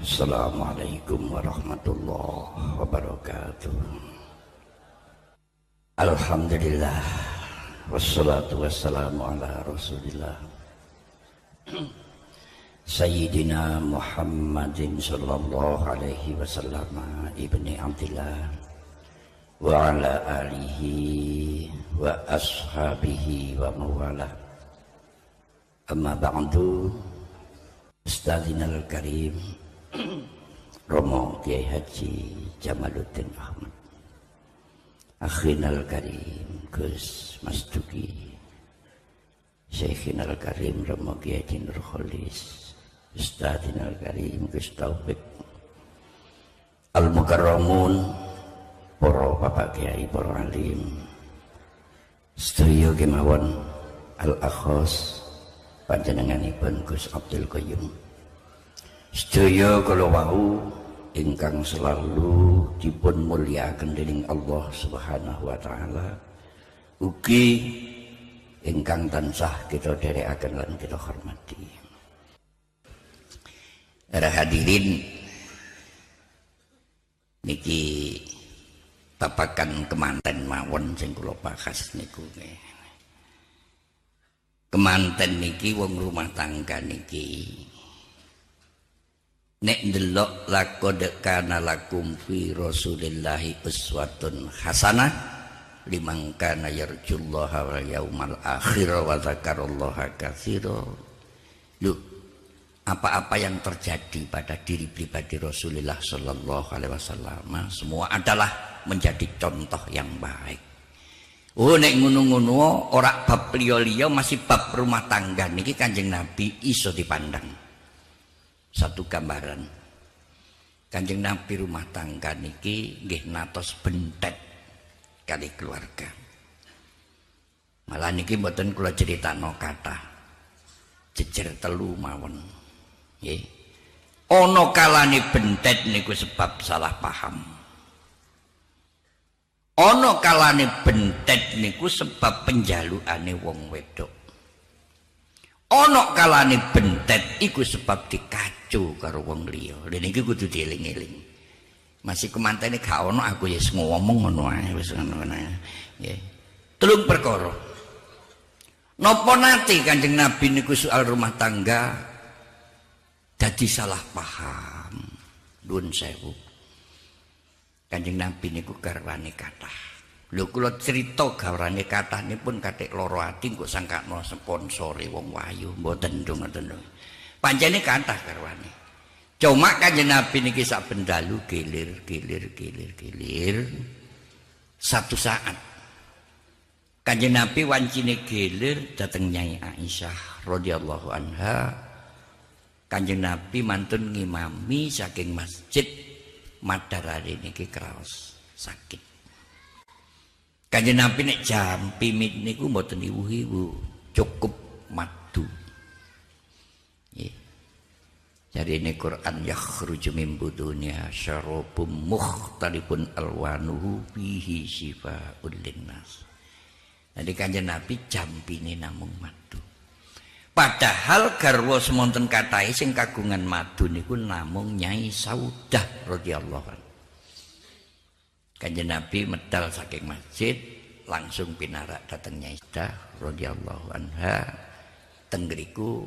Assalamualaikum warahmatullahi wabarakatuh. Alhamdulillah. Wassalatu wassalamu ala rasulillah. Sayyidina Muhammadin sallallahu alaihi wasallam Ibni Abdillah. Wa ala alihi wa ashabihi wa mawala. Amma ba'du. Ustazina al-Karim Romo Kiai Haji Jamaluddin Ahmad. Akhin al-Karim Gus Mas Duki Syekhin al-Karim Romo Kiai Haji Nur Kholis Ustazina al-Karim Gus Taufik Al-Mukarramun Poro Bapak Kiai Poro Alim. Sedaya kemawon Al-Akhos panjenenganipun Gus Abdul Qayyum sedaya kala wau ingkang selalu dipun mulyakaken dening Allah Subhanahu wa taala ugi ingkang tansah kita dherekaken lan kita hormati. Para hadirin niki babakan kemanten mawon sing kula bahas niku kemanten niki wong rumah tangga niki nek ndelok lakod kana lakum fi rasulillahi uswatun hasanah liman kana yarjullaha wal yaumal akhir wa dzakarallaha katsira lu apa-apa yang terjadi pada diri pribadi Rasulullah sallallahu alaihi wasallam semua adalah menjadi contoh yang baik Oh nek ngono-ngono ora bab liya-liya masih bab rumah tangga niki Kanjeng Nabi iso dipandang. Satu gambaran. Kanjeng Nabi rumah tangga niki nggih natos bentet kali keluarga. Malah niki mboten kula critakno kata. Jejer telu mawon. Nggih. Ana kalane bentet niku sebab salah paham. ana kalane bentet niku sebab penjalukane wong wedok ana kalane bentet iku sebab dikacu karo wong liya. Lha niki kudu dieling-eling. Masih kemantene gak ana aku ya ngomong ngono ae wis ngono nggih. Telung perkara. Napa nate kanjeng nabi niku soal rumah tangga dadi salah paham? Nuwun sewu. Kanjeng Nabi niku garwane kathah. Lho kula crita garwane kathah nipun kathik loro ati kok sangkakno sponsore wong wayu. Mboten ngoten lho. Pancene kathah garwane. Cuma Kanjeng Nabi niki sak bendalu gilir gilir gilir gilir. Satu saat Kanjeng Nabi wancine gilir dateng Nyai Aisyah radhiyallahu anha. Kanjeng Nabi mantun ngimami saking masjid madarane niki kraos sakit. Kanjeng Nabi nek jam pimit niku mboten iwu-iwu, cukup madu. Nggih. Jadi ini Quran yakhruju min budunya syarabum mukhtalifun alwanuhu bihi syifaa'un linnas. Jadi kanjeng Nabi jampine namung madu. Padahal garwa semonten katai sing kagungan madu niku namung Nyai Saudah radhiyallahu anhu. Kanjeng Nabi medal saking masjid langsung pinarak dateng Nyai Saudah radhiyallahu anha tenggeriku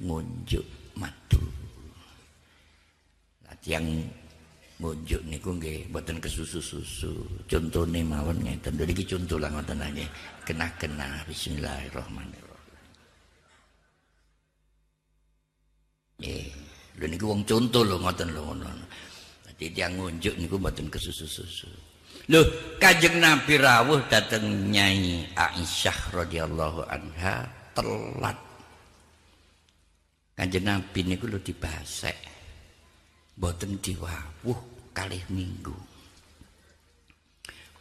ngunjuk madu. Nah, yang ngunjuk niku nggih mboten kesusu-susu. Contone mawon ngeten. Lha iki conto lah ngoten nggih. Kena-kena bismillahirrahmanirrahim. Nggih. Lho niku wong contoh lho ngoten lho ngono. Dadi tiyang ngunjuk niku mboten kesusu-susu. Lho, Kanjeng Nabi rawuh dateng Nyai Aisyah radhiyallahu anha telat. Kanjeng Nabi niku lho dibasek. Mboten diwawuh kalih minggu.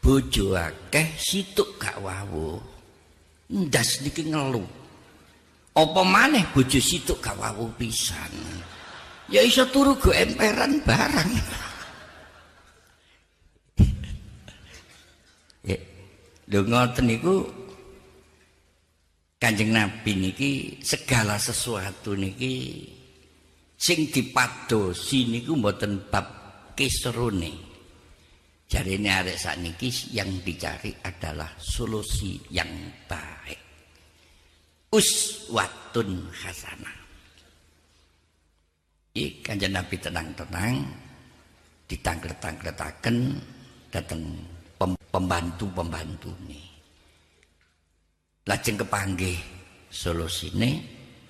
Bojo akeh situk gak wawuh. Ndas niki ngeluh. apa maneh bojo situk gak wawu pisan ya iso turu go emperan barang ya lho ngoten niku Kanjeng Nabi niki segala sesuatu niki sing dipadosi niku mboten bab keserune. Jarine arek sakniki yang dicari adalah solusi yang baik. Uswatun hasanah. Iki kanjeng Nabi tenang-tenang ditanglet-tangletaken dateng pembantu-pembantu nih lajeng kepanggih solusine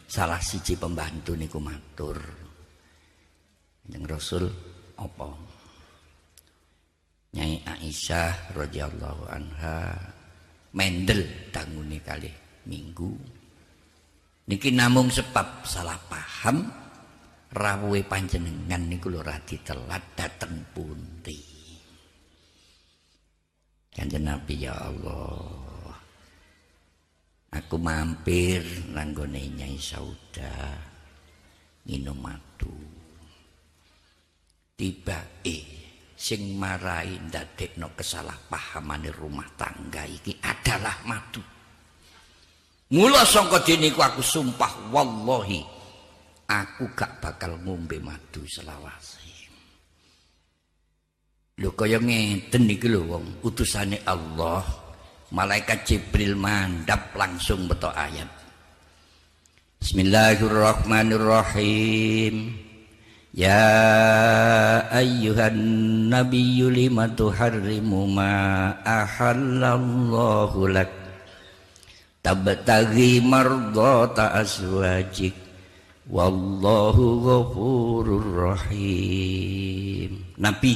salah siji pembantu niku matur. Yang Rasul apa? Nyai Aisyah radhiyallahu anha mendel tangune kali minggu. Niki namung sebab salah paham rawuhe panjenengan niku lho radi telat dateng pundi Kanjeng Nabi ya Allah Aku mampir nanggone Nyai Sauda minum madu. Tiba eh sing marai ndadekno kesalahpahamane rumah tangga iki adalah madu. Mula sangka dene aku sumpah wallahi aku gak bakal ngombe madu selawase. Lho kaya ngeten iki lho wong utusane Allah malaikat Jibril mandap langsung beto ayat. Bismillahirrahmanirrahim. Ya ayyuhan nabiyyu lima tuharrimu ma ahallallahu lak? Tabtaghi mardata aswajik wallahu ghafurur rahim. Nabi.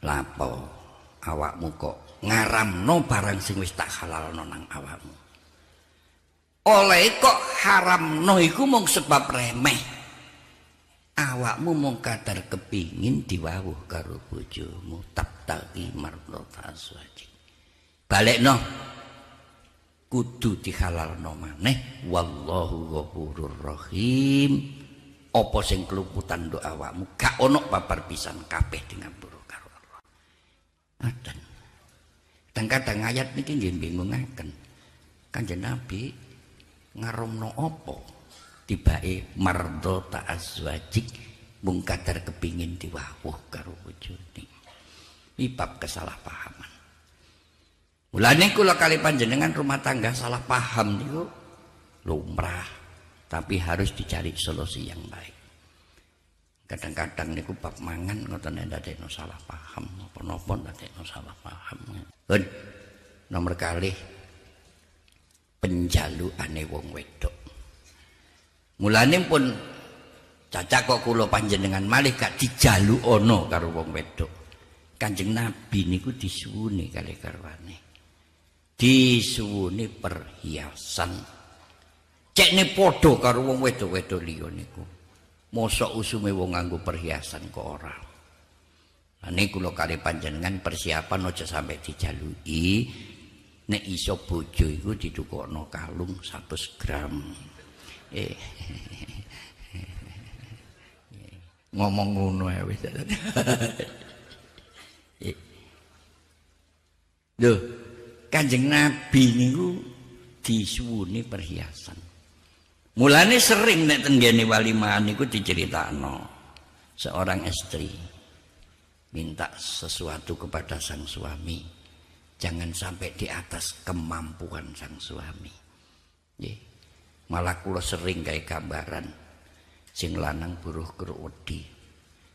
Lapo awakmu kok ngaramno barang sing wis tak halalno nang awakmu. Oleh kok haramno iku mung sebab remeh. Awakmu mung kadar kepingin diwawuh karo bojomu tabtaqi mardhata azwajik balekno kudu dihalalno maneh. Wallahu ghafurur rahim. Apa sing keluputan do awakmu? Gak ono babar pisan kabeh dengan Ngoten. Kadang-kadang ayat niki nggih bingungaken. Kanjeng Nabi ngaromno apa? Tibake mardo ta'azwajik mung kadar kepingin diwawuh karo bojone. Iki bab kesalahpahaman. Mulane kula kali panjenengan rumah tangga salah paham niku lumrah, tapi harus dicari solusi yang baik. Kadang-kadang niku bab mangan ngoten ndadekno salah paham apa-napa ndadekno salah paham. Ben nomor kali penjalukane wong wedok. Mulane pun cacak kok kula panjenengan malih gak ana karo wong wedok. Kanjeng Nabi niku disuwuni kali karwane. Disuwuni perhiasan. Cekne padha karo wong wedok-wedok liya niku. Mosok usume wong nganggo perhiasan kok ora. Nah niku lho kali panjenengan persiapan aja sampai dijaluki nek iso bojo iku ditukokno kalung 100 gram. Eh. Ngomong ngono ya wis. Eh. Lho, Kanjeng Nabi niku disuwuni perhiasan. Mulane sering nek tenggene walimahan niku diceritakno seorang istri minta sesuatu kepada sang suami. Jangan sampai di atas kemampuan sang suami. Nggih. Malah kula sering kayak gambaran. Sing lanang buruh keruk wedi.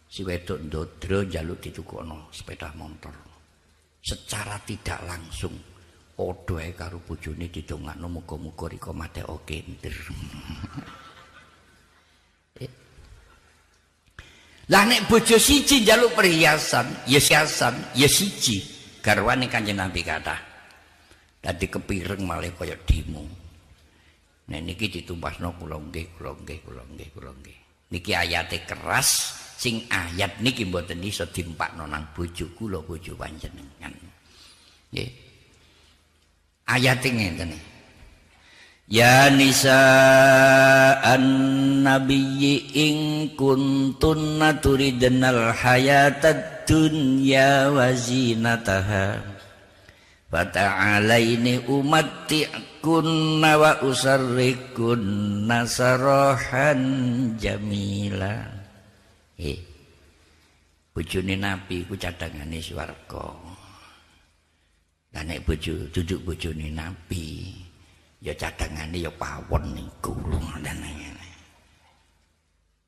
Si wedok ndodro njaluk ditukokno sepeda motor. Secara tidak langsung padha karo bojone didongakno muga-muga rika mathek kenter. Eh. Lah nek bojo siji njaluk perhiasan, ya siasan, ya siji. Garwane Kanjeng Nabi kata. Dadi kepireng malih kaya demo. Nek niki ditumpasno kula nggih, kula nggih, kula nggih, kula nggih. Niki ayate keras, sing ayat niki mboten iso dimpakno nang bojo kula bojo panjenengan. Nggih. Ayat ngeten Ya nisa an nabiyyi in kuntunna turidnal hayatad dunya wa zinataha. Fata'alaini umatti'kunna kunna wa usarrikun nasarohan jamila. Eh bojone nabi ku cadangane swarga lah nek bojo duduk bojone nabi ya cadangane ya pawon niku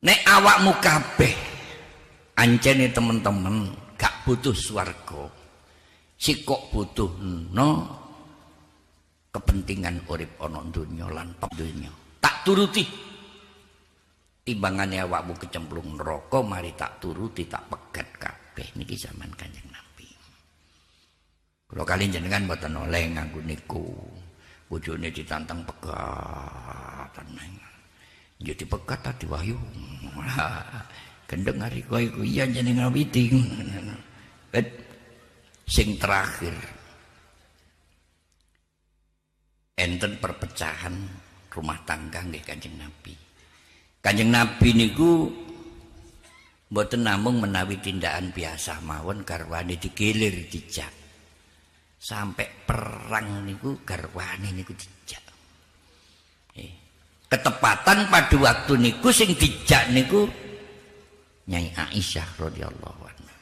nek awakmu kabeh ancene temen-temen gak butuh swarga sikok butuh no kepentingan urip ana donya lan donya. Tak turuti. Timbangannya awakmu kecemplung neraka mari tak turuti tak pegat kabeh. Niki zaman Kanjeng Kalau kalian jenengan mboten oleh nganggo niku. Bojone ditantang pegat tenang jadi pegat tadi wahyu. Gendeng hari kowe iku. Iya jenengan witi sing terakhir. Enten perpecahan rumah tangga nggih Kanjeng Nabi. Kanjeng Nabi niku mboten namung menawi tindakan biasa mawon garwane digilir dijak. Sampai perang niku garwane niku dijak. Eh, ketepatan pada waktu niku sing dijak niku Nyai Aisyah radhiyallahu anha.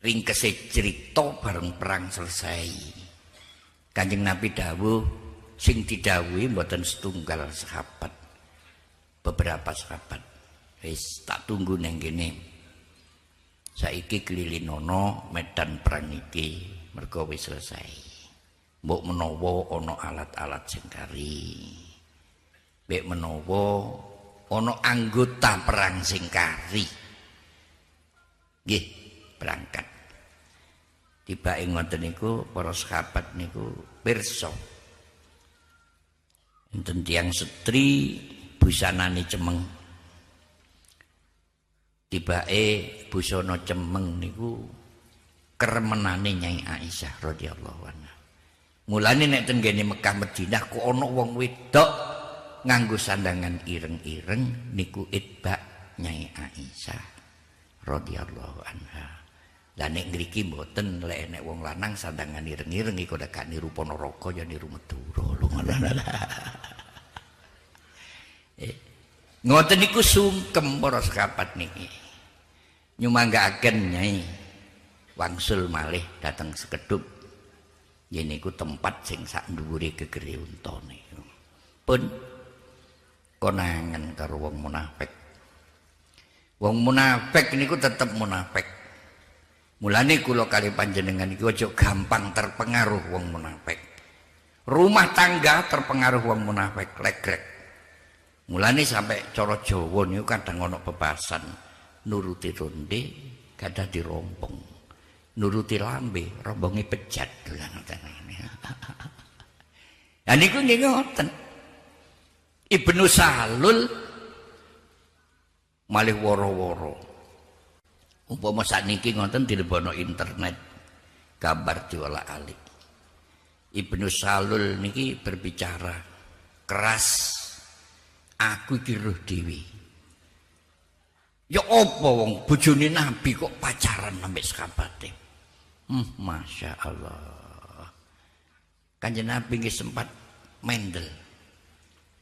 Ringkese cerita bareng perang selesai. Kanjeng Nabi dawuh sing didhawuhi mboten setunggal sahabat beberapa sahabat wis tak tunggu neng kene saiki kelilinono medan perang iki mergo wis selesai. Mbok menawa ana alat-alat sing kari. Mbek menawa ana anggota perang sing kari. Nggih berangkat. Tiba ing ngoten niku para sahabat niku pirsa. Enten tiang setri busanane cemeng tibake busana cemeng niku keremenane Nyai Aisyah radhiyallahu anha. Mulane nek ten kene Mekah Madinah kok ana wong wedok nganggo sandangan ireng-ireng niku itba Nyai Aisyah radhiyallahu anha. Lah nek ngriki mboten lek nek wong lanang sandangan ireng-ireng iku gak niru Ponorogo ya niru Madura. Lho Eh, ngoten niku sungkem para sekapat niki. Nyumanggaaken Nyai wangsul malih dateng sekedup. Yen niku tempat sing sak dhuwure gegere untane. Pun konangan karo wong munafik. Wong munafik niku tetep munafik. Mulane kula kali panjenengan iki aja gampang terpengaruh wong munafik. Rumah tangga terpengaruh wong munafik legrek. Mulane sampai cara Jawa niku kadang ana bebasan nuruti ronde kada dirompong. Nuruti lambe rombonge pejat dolan ngoten. Lah niku nggih ngoten. Ibnu Salul malih woro-woro. Umpama sakniki ngoten dilebono internet gambar diolah alik. Ibnu Salul niki berbicara keras aku iki roh dhewe. Ya apa wong bojone nabi kok pacaran sampe sakabate hmm masya Allah kanjeng nabi nggih sempat mendel.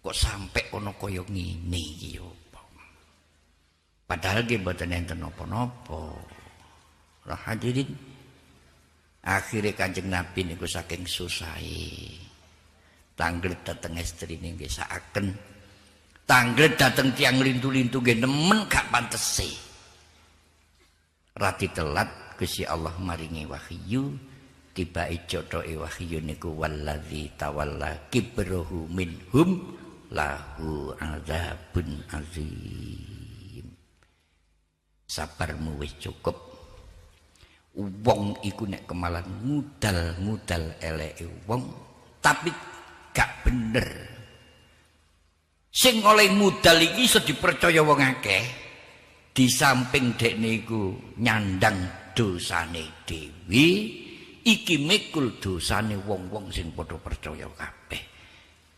Kok sampai ono kaya ngene iki apa? Padahal nggih mboten enten napa-napa. Lah hadirin akhirnya kanjeng nabi niku saking susahe tanggal dateng istri nggih saaken Tanglet dateng tiang lintu-lintu ge nemen gak. Rati telat Gusti Allah maringi wahyu tiba jodohe wahyu niku wallazi tawalla kibruhu minhum lahu azabun azim. Sabarmu wis cukup. Wong iku nek kemalan mudal-mudal eleke wong tapi gak bener sing oleh mudal iki iso dipercaya wong akeh di samping dek niku nyandang dosane dewi iki mikul dosane wong-wong sing padha percaya kabeh.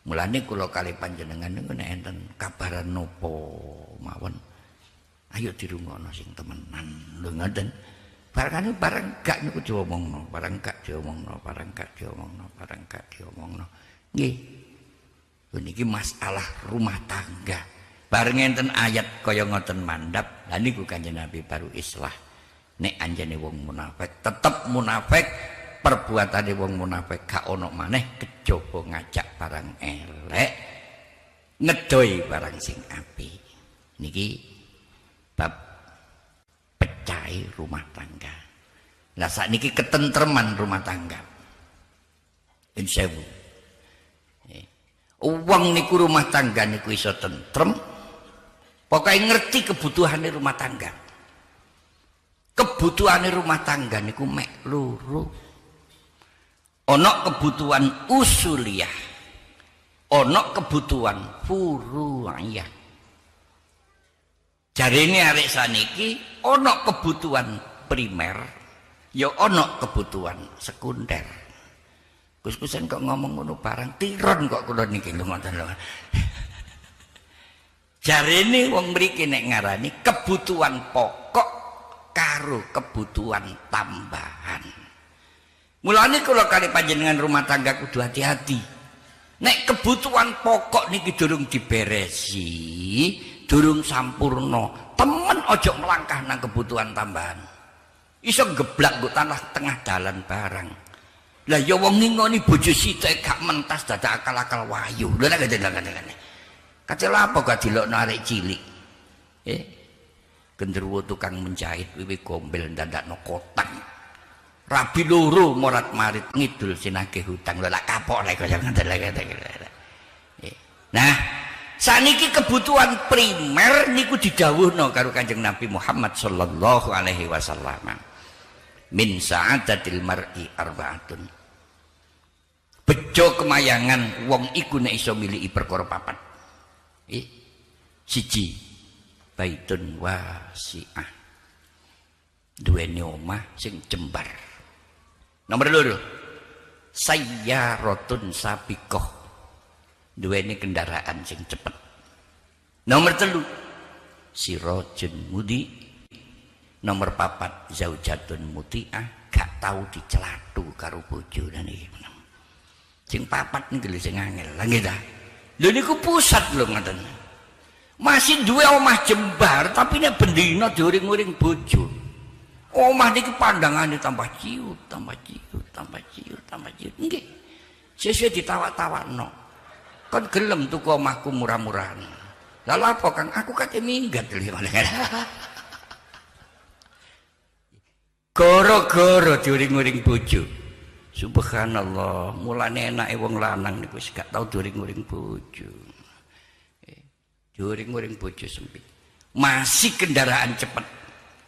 Mulane kula kali panjenengan niku nek enten kabaran nopo mawon ayo dirungokno sing temenan. Lho ngoten. Barang barang gak niku diomongno barang gak diomongno barang gak diomongno barang gak diomongno. Nggih niki masalah rumah tangga bareng enten ayat kaya ngoten mandap lah niku kanjeng Nabi baru islah nek anjene wong munafik tetep munafik perbuatane wong munafik gak ono maneh kejaba ngajak barang elek ngedoi barang sing api niki bab pecai rumah tangga. Lah niki ketentreman rumah tangga. Insyaallah. Uang niku rumah tangga niku iso tentrem. Pokoknya ngerti kebutuhan rumah tangga. Kebutuhan rumah tangga niku mek luru. Ono kebutuhan usuliah. Ono kebutuhan furu'iyah. Jadi ini arek saniki ono kebutuhan primer, ya ono kebutuhan sekunder. Kus-kusan kok ngomong ngono barang tiron kok kula niki lho ngoten lho. Jarene wong mriki nek ngarani kebutuhan pokok karo kebutuhan tambahan. Mulane kula kali panjenengan rumah tangga kudu hati-hati. Nek kebutuhan pokok niki durung diberesi, durung sampurno temen ojo melangkah nang kebutuhan tambahan iso geblak nggo tanah tengah dalan barang lah ya wong ngingoni bojo sithik gak mentas dadak akal-akal wayu. Lha nek ngene. Kacel apa gak dilokno arek cilik? Eh? Genderuwo tukang menjahit wiwi gombel ndandakno kotak rabi loro morat marit ngidul sinagih hutang. Lha kapok nek kaya ngene nah Saniki kebutuhan primer niku didhawuhno karo Kanjeng Nabi Muhammad sallallahu alaihi wasallam. Min sa'adatil mar'i arbaatun. Bejo kemayangan wong iku nek iso miliki perkara papat. Eh, siji. Baitun wasi'ah. Duweni omah sing jembar. Nomor loro. Sayyaratun sabiqah. Duweni kendaraan sing cepet. Nomor telu. Sirojun mudi. Nomor papat. Zaujatun mutiah. Gak tahu dicelatu karo bojo dan iki sing papat nih lho sing angel. Lah nggih ta? Lho niku pusat lho ngoten. Masih dua omah jembar tapi nek bendina diuring-uring bojo. Omah niki pandangane tambah ciut tambah ciut tambah ciut tambah ciut. Nggih. Sesuai ditawa-tawakno kan gelem tuh omahku murah-murahan. Lalu apa kang? Aku kate minggat goro-goro diuring-uring bojo subhanallah mulane enake wong lanang niku wis gak tau diuring-uring bojo. Eh, diuring-uring bojo sempit. Masih kendaraan cepet.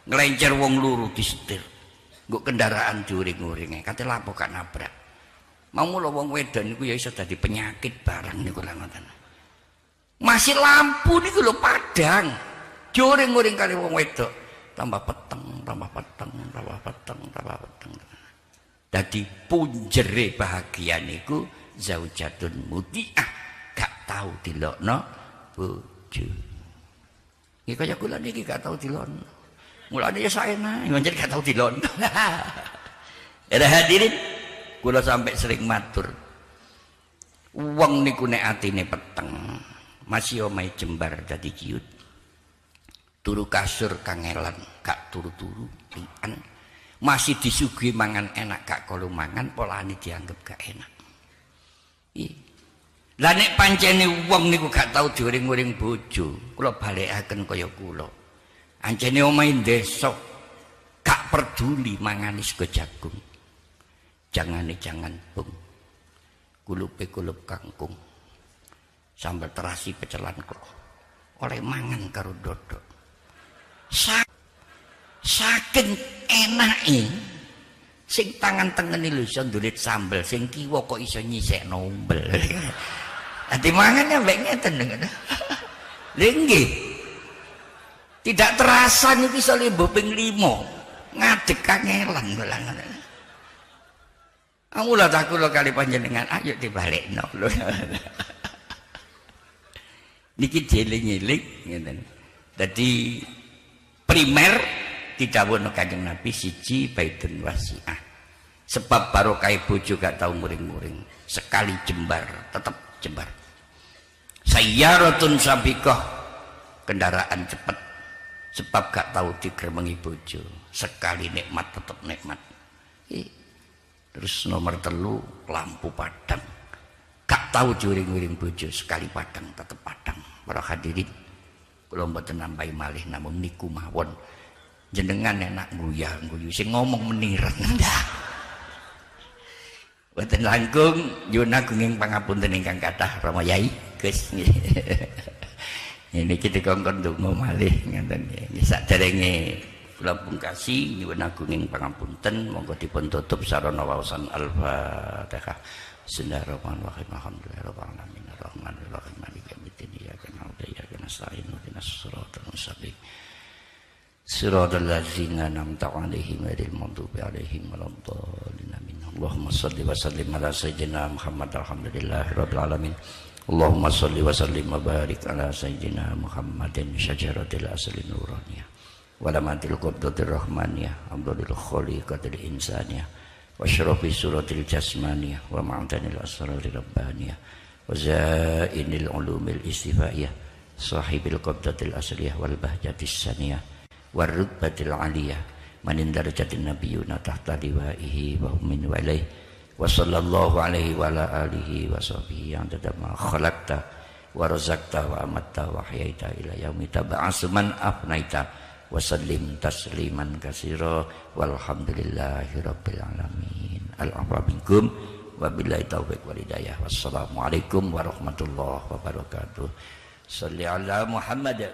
Ngelencer wong luru disetir. Nggo kendaraan diuring-uring kate lapo kan nabrak? Mau mulo wong wedon niku ya iso dadi penyakit barang niku lha ngoten. Masih lampu niku lho padang. Joring-joring kali wong wedok. Tambah peteng tambah peteng tambah peteng tambah peteng dadi punjere bahagia niku zaujatun mutiah. Gak tau dilokno bojo. Iki kaya kula niki gak tau dilokno. Mulane ya saenak ngonjen gak tau dilokno. Ada hadirin kula sampai sering matur. Wong niku nek atine peteng masih omahe jembar dadi ciut turu kasur kangelan gak turu-turu lian masih disuguhi mangan enak gak kalau mangan polane dianggap gak enak. Lah nek pancene wong niku gak tau diuring-uring bojo kula balekaken kaya kula. Ancene omahe desa gak peduli mangan sego jagung. Jangan nih jangan bung. Kulupe kulup kangkung. Sambal terasi pecelan kok. Oleh mangan karo dodo Sa saking enake sing tangan tengen lho iso ndulit sambel sing kiwa kok iso nyisek nombel Nanti mangan ya mbek ngeten ngono tidak terasa nih bisa lembo ping 5 ngadeg kangelan ngono. Aku lah takut lo kali panjenengan, ayo dibalik no lo. Niki jeling-jeling, gitu. Jadi primer didhawuhna Kanjeng Nabi siji baitun wasi'ah. Sebab barokah bojo gak tau muring-muring. Sekali jembar tetap jembar. Sayyaratun sabiqah. Kendaraan cepat sebab gak tahu digremengi bojo. Sekali nikmat tetap nikmat. Terus nomor telu lampu padang. Gak tahu juring-juring bojo. Sekali padang tetap padang. Para hadirin kalau mboten nambahi malih namun niku mawon jenengan enak guyah guyu sing ngomong menirat. Ndak Boten langkung nyuwun agunging pangapunten ingkang kathah Rama Yai. Gus ini kita kongkon donga malih ngeten nggih. Saderenge kula pungkasi nyuwun agunging pangapunten. Monggo dipun tutup sarana waosan al-fatihah. Bismillahirrahmanirrahim. Alhamdulillahirabbil alamin arrahmanirrahim maliki yaumiddin. Iyyaka na'budu wa iyyaka nasta'in. Ihdinas siratal mustaqim Siratal ladzina an'amta 'alaihim ghairil maghdubi 'alaihim waladdallin. Amin. Allahumma shalli wa sallim ala Muhammad alhamdulillahirabbil alamin. Allahumma salli wa sallim wa Muhammadin syajaratil asli nuraniyah. Walamatil qabdatir rahmaniyah abdul khaliqatil insaniyah. Wa suratil jasmaniyah wa ma'adanil asraril rabbaniyah. Wa zainil ulumil istifaiyah sahibil qabdatil wa rutbatil aliyah. Manin darajatin nabiyuna tahta liwaihi wa min walaihi wa sallallahu alaihi wa ala alihi wa sahbihi yang tetap khalaqta wa razaqta wa amatta wa ahyaita ila yaumi tab'asu man afnaita. Wa sallim tasliman katsira. Walhamdulillahi rabbil alamin. Al-afwa wa billahi taufiq wal hidayah. Wassalamu alaikum warahmatullahi wabarakatuh. Salli ala muhammad